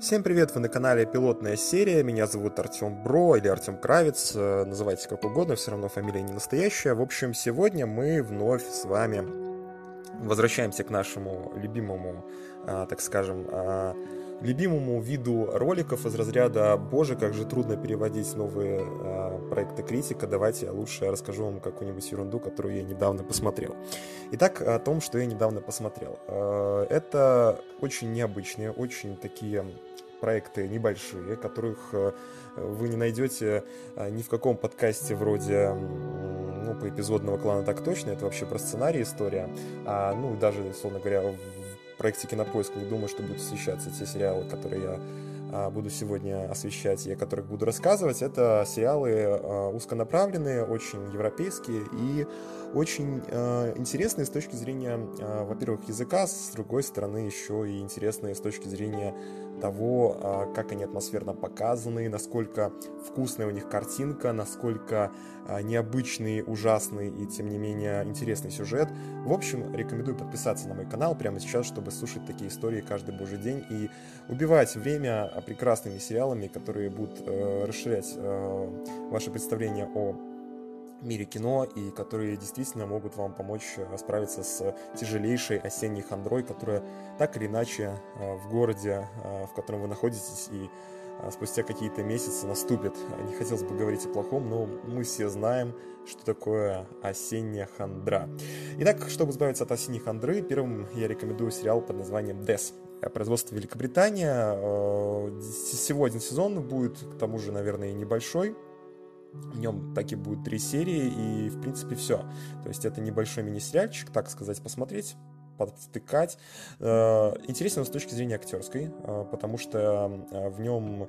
Всем привет, вы на канале Пилотная серия, меня зовут Артем Бро или Артем Кравец, э, называйте как угодно, все равно фамилия не настоящая. В общем, сегодня мы вновь с вами возвращаемся к нашему любимому, а, так скажем, а, любимому виду роликов из разряда «Боже, как же трудно переводить новые э, проекты критика, давайте я лучше расскажу вам какую-нибудь ерунду, которую я недавно посмотрел». Итак, о том, что я недавно посмотрел. Э, это очень необычные, очень такие проекты небольшие, которых э, вы не найдете э, ни в каком подкасте вроде ну, по эпизодного клана так точно, это вообще про сценарий история, а, ну, даже, условно говоря, в проекте Кинопоиск не думаю, что будут освещаться те сериалы, которые я а, буду сегодня освещать и о которых буду рассказывать. Это сериалы а, узконаправленные, очень европейские и очень интересные с точки зрения, во-первых, языка, с другой стороны, еще и интересные с точки зрения того, а, как они атмосферно показаны, насколько вкусная у них картинка, насколько а, необычный, ужасный и, тем не менее, интересный сюжет. В общем, рекомендую подписаться на мой канал прямо сейчас, чтобы слушать такие истории каждый божий день и убивать время прекрасными сериалами, которые будут э, расширять э, ваше представление о мире кино и которые действительно могут вам помочь э, справиться с тяжелейшей осенней хандрой, которая так или иначе э, в городе, э, в котором вы находитесь, и спустя какие-то месяцы наступит. Не хотелось бы говорить о плохом, но мы все знаем, что такое осенняя хандра. Итак, чтобы избавиться от осенней хандры, первым я рекомендую сериал под названием «Дес». Производство Великобритания. Всего один сезон будет, к тому же, наверное, и небольшой. В нем так и будет три серии, и, в принципе, все. То есть это небольшой мини-сериальчик, так сказать, посмотреть, подтыкать. Э, интересно с точки зрения актерской, э, потому что э, в нем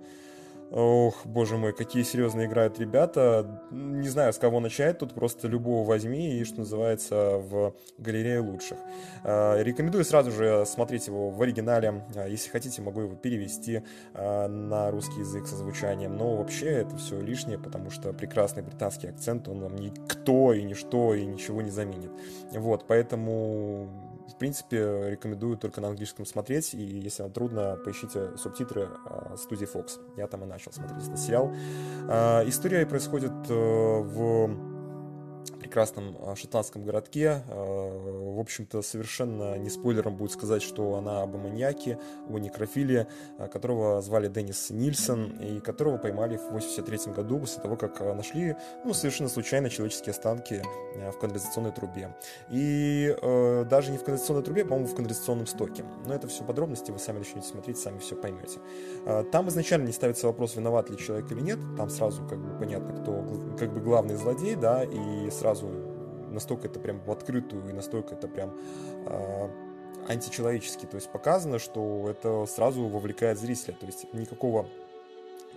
Ох, боже мой, какие серьезно играют ребята. Не знаю, с кого начать, тут просто любого возьми и, что называется, в галерее лучших. А, рекомендую сразу же смотреть его в оригинале. А, если хотите, могу его перевести а, на русский язык со звучанием. Но вообще это все лишнее, потому что прекрасный британский акцент, он вам никто и ничто и ничего не заменит. Вот, поэтому в принципе, рекомендую только на английском смотреть, и если вам трудно, поищите субтитры а, студии Fox. Я там и начал смотреть этот сериал. А, история происходит э, в прекрасном а, шотландском городке. А, в общем-то, совершенно не спойлером будет сказать, что она об аммониаке, о некрофилии, а, которого звали Деннис Нильсон, и которого поймали в 83 году после того, как нашли, ну, совершенно случайно человеческие останки в канализационной трубе. И даже не в канализационной трубе, по-моему, в канализационном стоке. Но это все подробности, вы сами начнете смотреть, сами все поймете. Там изначально не ставится вопрос, виноват ли человек или нет, там сразу как бы понятно, кто как бы главный злодей, да, и сразу сразу настолько это прям в открытую и настолько это прям э, античеловечески, то есть показано, что это сразу вовлекает зрителя, то есть никакого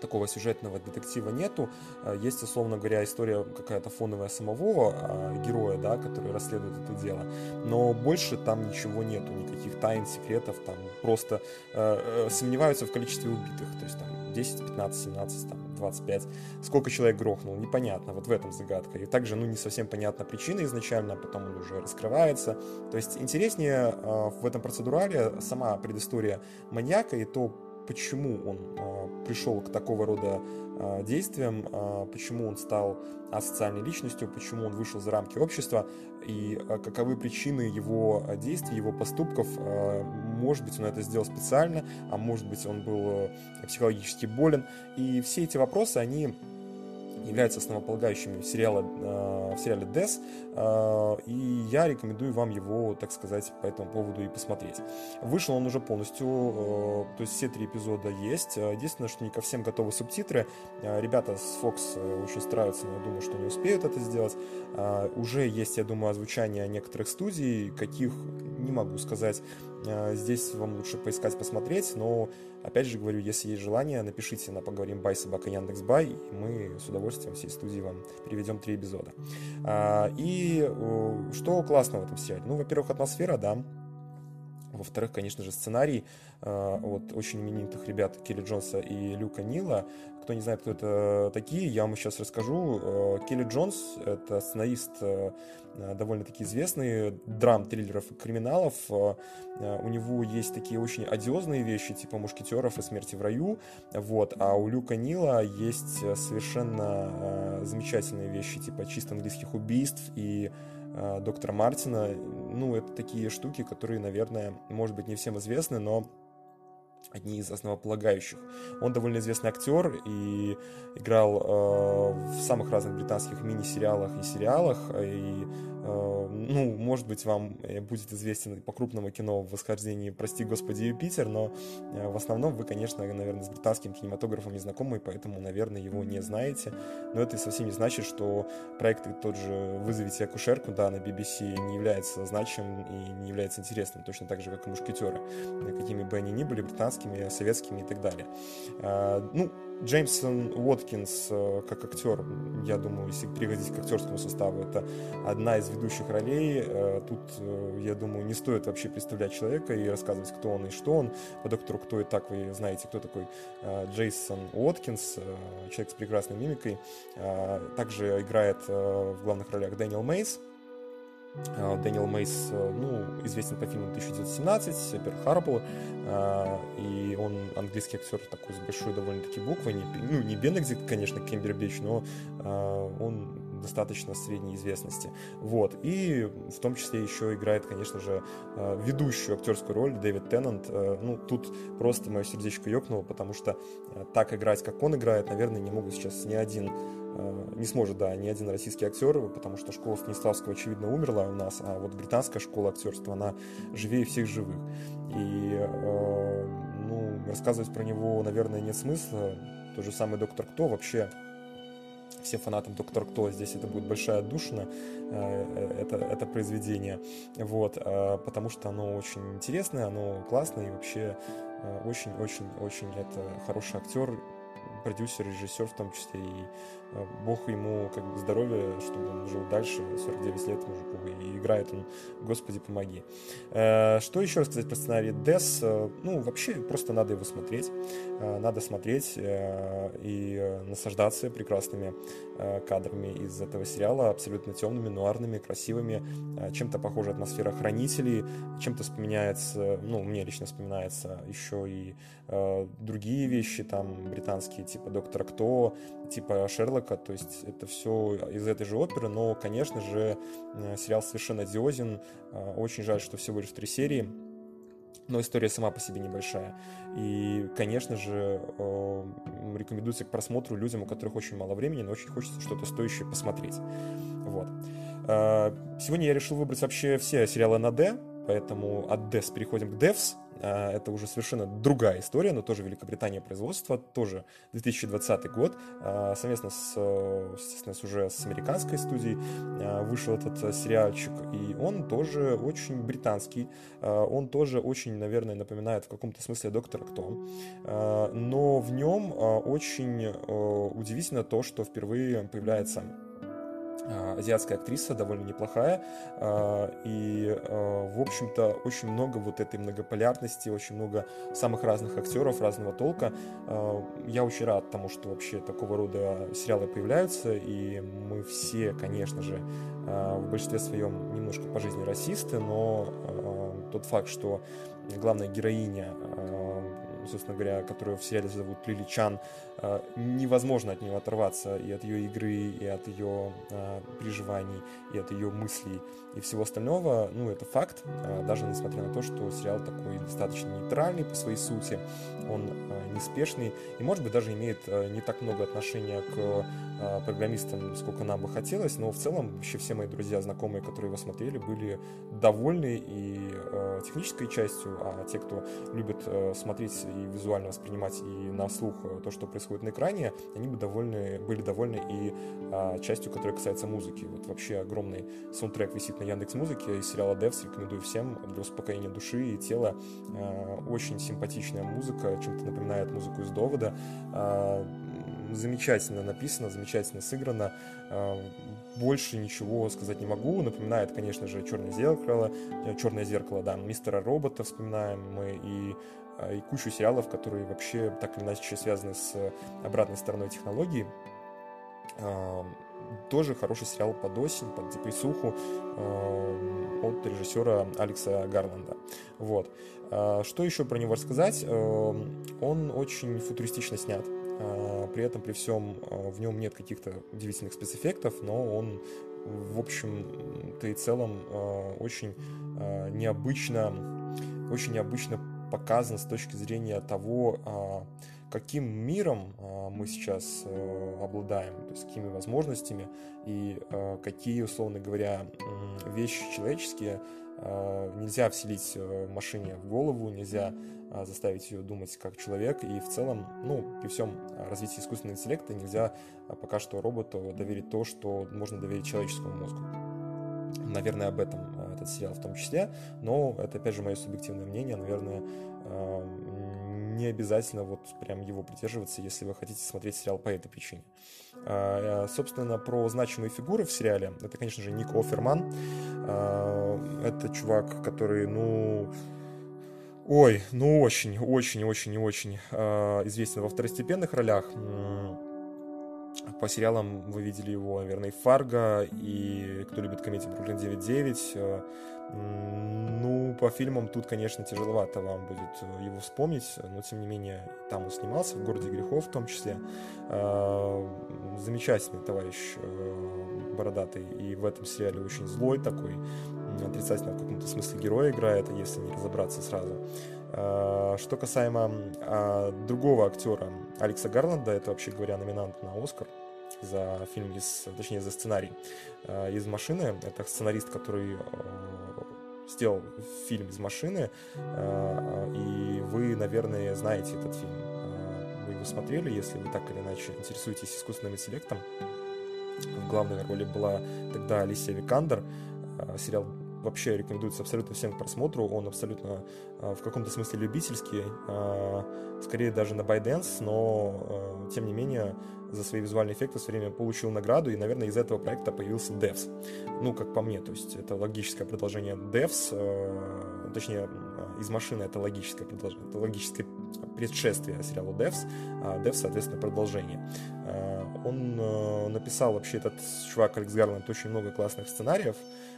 такого сюжетного детектива нету. А, есть, условно говоря, история какая-то фоновая самого э, героя, да, который расследует это дело. Но больше там ничего нету, никаких тайн, секретов, там просто э, сомневаются в количестве убитых. То есть там 10, 15, 17, там, 25. Сколько человек грохнул, непонятно, вот в этом загадка. И также, ну, не совсем понятна причина изначально, а потом он уже раскрывается. То есть интереснее э, в этом процедурале сама предыстория маньяка и то, почему он э, пришел к такого рода э, действиям, э, почему он стал асоциальной личностью, почему он вышел за рамки общества и э, каковы причины его действий, его поступков. Э, может быть, он это сделал специально, а может быть, он был э, психологически болен. И все эти вопросы, они являются основополагающими в сериале, э, в сериале Death, э, и я рекомендую вам его, так сказать, по этому поводу и посмотреть. Вышел он уже полностью, э, то есть все три эпизода есть. Единственное, что не ко всем готовы субтитры. Ребята с Fox очень стараются, но я думаю, что не успеют это сделать. Уже есть, я думаю, озвучание некоторых студий, каких не могу сказать. Здесь вам лучше поискать, посмотреть, но Опять же говорю, если есть желание, напишите на поговорим бай собака Яндекс Бай, и мы с удовольствием всей студии вам переведем три эпизода. А, и что классно в этом сериале? Ну, во-первых, атмосфера, да, Во-вторых, конечно же, сценарий э, от очень именитых ребят Келли Джонса и Люка Нила. Кто не знает, кто это такие, я вам сейчас расскажу. Э, Келли Джонс — это сценарист э, довольно-таки известный, драм-триллеров и криминалов. Э, у него есть такие очень одиозные вещи, типа «Мушкетеров» и «Смерти в раю». Вот. А у Люка Нила есть совершенно замечательные вещи, типа «Чисто английских убийств» и доктора Мартина. Ну, это такие штуки, которые, наверное, может быть, не всем известны, но одни из основополагающих. Он довольно известный актер и играл э, в самых разных британских мини-сериалах и сериалах. И, э, ну, может быть, вам э, будет известен по крупному кино в восхождении «Прости, Господи, Юпитер», но э, в основном вы, конечно, наверное, с британским кинематографом не знакомы, поэтому, наверное, его не знаете. Но это совсем не значит, что проект тот же «Вызовите акушерку», да, на BBC не является значимым и не является интересным, точно так же, как и «Мушкетеры». Какими бы они ни были, американскими, советскими и так далее. Ну, Джеймсон Уоткинс э, как актер, я думаю, если переходить к актерскому составу, это одна из ведущих ролей. Э, тут, э, я думаю, не стоит вообще представлять человека и рассказывать, кто он и что он. По доктору кто и так вы знаете, кто такой Джейсон Уоткинс, человек с прекрасной мимикой. Также играет в главных ролях Дэниел Мейс, Дэниел Мейс, э, ну, известен по фильму 1917, Перл Харбор, а, и он английский актер такой с большой довольно-таки буквой, не, ну, не Бенедикт, конечно, Кембербич, но а, он достаточно средней известности. Вот. И в том числе еще играет, конечно же, ведущую актерскую роль Дэвид Теннант. Ну, тут просто мое сердечко ёкнуло, потому что так играть, как он играет, наверное, не могут сейчас ни один Э, не сможет, да, ни один российский актер, потому что школа Станиславского, очевидно, умерла у нас, а вот британская школа актерства, она живее всех живых. И, э, ну, рассказывать про него, наверное, нет смысла. Тот же самый «Доктор Кто» вообще всем фанатам Доктор Кто здесь это будет большая отдушина, э, это, это произведение, вот, потому что оно очень интересное, оно классное и вообще очень-очень-очень это хороший актер, продюсер, режиссер в том числе, и э, бог ему как бы здоровья, чтобы он жил дальше, 49 лет мужику, и играет он «Господи, помоги». Э, что еще рассказать про сценарий Дес? Э, ну, вообще, просто надо его смотреть, надо смотреть и наслаждаться прекрасными кадрами из этого сериала, абсолютно темными, нуарными, красивыми, чем-то похожа атмосфера «Хранителей», чем-то вспоминается, ну, мне лично вспоминается еще и другие вещи, там, британские, типа «Доктора Кто», типа Шерлока, то есть это все из этой же оперы, но, конечно же, э, сериал совершенно одиозен, э, очень жаль, что всего лишь три серии, но история сама по себе небольшая. И, конечно же, э, рекомендуется к просмотру людям, у которых очень мало времени, но очень хочется что-то стоящее посмотреть. Вот. Сегодня я решил выбрать вообще все сериалы на D, поэтому от DES переходим к DEVS. А, это уже совершенно другая история, но тоже Великобритания производства, тоже 2020 год. А, совместно с, естественно, с уже с американской студией а, вышел этот сериальчик, и он тоже очень британский, он тоже очень, наверное, напоминает в каком-то смысле Доктора Кто, но в нем очень удивительно то, что впервые появляется азиатская актриса, довольно неплохая, а, и, а, в общем-то, очень много вот этой многополярности, очень много самых разных актеров разного толка. Я очень рад тому, что вообще такого рода сериалы появляются, и мы все, конечно же, в большинстве своем немножко по жизни расисты, но тот факт, что главная героиня собственно говоря, которую в сериале зовут Лили Чан, э, невозможно от нее оторваться и от ее игры, и от ее э, переживаний, и от ее мыслей, и всего остального. Ну, это факт, э, даже несмотря на то, что сериал такой достаточно нейтральный по своей сути, он неспешный, и, может быть, даже имеет не так много отношения к программистам, сколько нам бы хотелось, но в целом вообще все мои друзья, знакомые, которые его смотрели, были довольны и технической частью, а те, кто любит смотреть и визуально воспринимать и на слух э, то, что происходит на экране, они бы довольны, были довольны и а, частью, которая касается музыки. Вот вообще огромный саундтрек висит на Яндекс Музыке из сериала Devs, рекомендую всем для успокоения души и тела. А, очень симпатичная музыка, чем-то напоминает музыку из Довода. А, замечательно написано, замечательно сыграно. Больше ничего сказать не могу. Напоминает, конечно же, Черное зеркало, Черное зеркало, да, мистера робота вспоминаем мы и и кучу сериалов, которые вообще так или иначе связаны с обратной стороной технологий тоже хороший сериал под осень, под депрессуху э, от режиссера Алекса Гарланда. Вот. А, что еще про него рассказать? Э, он очень футуристично снят. А, при этом, при всем, э, в нем нет каких-то удивительных спецэффектов, но он, в общем-то и целом, очень необычно, очень необычно показан с точки зрения того, а, каким миром а, мы сейчас э, обладаем, то есть какими возможностями и а, какие, условно говоря, вещи человеческие нельзя вселить э, машине в голову, нельзя заставить ее думать как человек, и в целом, ну, при всем развитии искусственного интеллекта нельзя пока что роботу доверить то, что можно доверить человеческому мозгу. Наверное, об этом этот сериал в том числе, но это, опять же, мое субъективное мнение, наверное, не обязательно вот прям его придерживаться, если вы хотите смотреть сериал по этой причине. А, собственно, про значимые фигуры в сериале. Это, конечно же, Ник Оферман. А, это чувак, который, ну... Ой, ну очень, очень, очень, очень а, известен во второстепенных ролях. По сериалам вы видели его, наверное, Фарго, и кто любит комедию Бруклин 9.9. Ну, по фильмам тут, конечно, тяжеловато вам будет э, его вспомнить, но, тем не менее, там он снимался, в «Городе грехов» в том числе. А, замечательный товарищ э, бородатый, и в этом сериале очень злой такой, отрицательно в каком-то смысле героя играет, если не разобраться сразу. А, что касаемо а, другого актера, Алекса Гарланда, это, вообще говоря, номинант на «Оскар», за фильм, из, точнее, за сценарий из «Машины». Это сценарист, который сделал фильм из машины, и вы, наверное, знаете этот фильм. Вы его смотрели, если вы так или иначе интересуетесь искусственным интеллектом. В главной роли была тогда Алисия Викандер. Сериал вообще рекомендуется абсолютно всем к просмотру. Он абсолютно в каком-то смысле любительский, скорее даже на Байденс, но тем не менее за свои визуальные эффекты в свое время получил награду, и, наверное, из этого проекта появился Devs. Ну, как по мне, то есть это логическое продолжение Devs, э, точнее, э, из машины это логическое продолжение, это логическое предшествие сериалу Devs, а Devs, соответственно, продолжение. Э, он э, написал вообще этот чувак Алекс Гарланд очень много классных сценариев, э,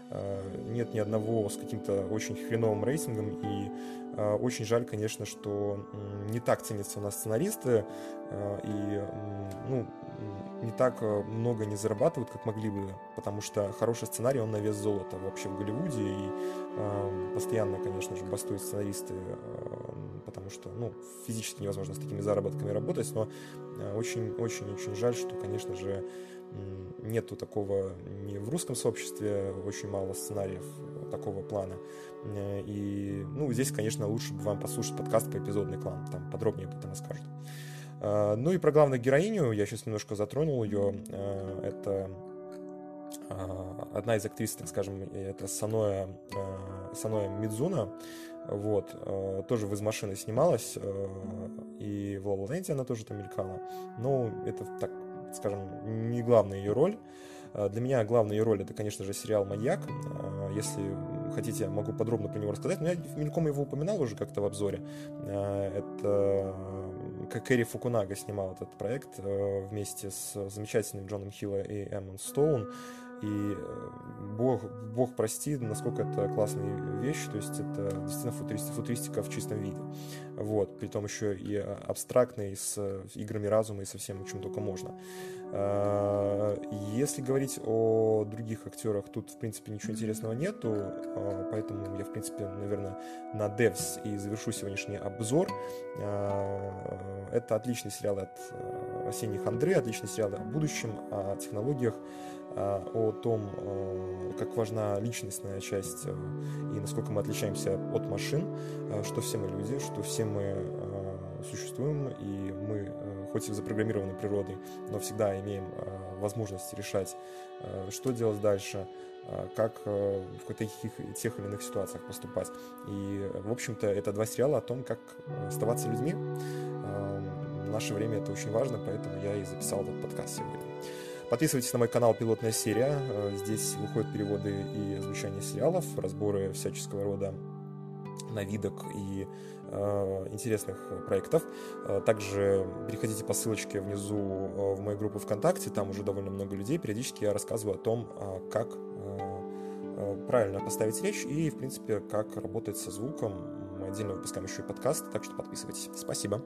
нет ни одного с каким-то очень хреновым рейтингом, и э, очень жаль, конечно, что не так ценятся у нас сценаристы, э, и ну, не так э, много не зарабатывают, как могли бы, потому что хороший сценарий, он на вес золота вообще в Голливуде, и э, постоянно, конечно же, бастуют сценаристы, э, потому что, ну, физически невозможно с такими заработками работать, но очень-очень-очень э, жаль, что, конечно же, нету такого ни в русском сообществе, очень мало сценариев такого плана. И, ну, здесь, конечно, лучше бы вам послушать подкаст по эпизодный клан, там подробнее об этом расскажут. А, ну и про главную героиню, я сейчас немножко затронул ее, а, это а, одна из актрис, так скажем, это Саноя, Саноя Мидзуна, вот, тоже в «Из машины» снималась, и в «Ла она тоже там мелькала, но это, так скажем, не главная ее роль, для меня главная ее роль это, конечно же, сериал «Маньяк». Если хотите, могу подробно про него рассказать. Но я мельком его упоминал уже как-то в обзоре. Это как Кэрри Фукунага снимал этот проект вместе с замечательным Джоном Хилла и Эммон Стоун. И э, бог, бог прости, насколько это классная вещь, то есть это действительно футуристика, футуристика в чистом виде. Вот, при том еще и абстрактный, с играми разума и со всем, чем только можно. А, если говорить о других актерах, тут, в принципе, ничего интересного нету, а, поэтому я, в принципе, наверное, на Devs и завершу сегодняшний обзор. А, это отличный сериал от э, осенних Андре, отличный сериал о будущем, о технологиях, о том, как важна личностная часть э, и насколько мы отличаемся от машин, что все мы люди, что все мы существуем, и мы хоть и запрограммированы природой, но всегда имеем э, возможность решать, э, что делать дальше, э, как в каких тех или иных ситуациях поступать. И, в общем-то, это два сериала о том, как оставаться людьми, наше время это очень важно, поэтому я и записал этот подкаст сегодня. Подписывайтесь на мой канал «Пилотная серия». Здесь выходят переводы и озвучание сериалов, разборы всяческого рода новидок и э, интересных проектов. Также переходите по ссылочке внизу в мою группу ВКонтакте, там уже довольно много людей. Периодически я рассказываю о том, как правильно поставить речь и, в принципе, как работать со звуком. Мы отдельно выпускаем еще и подкаст, так что подписывайтесь. Спасибо.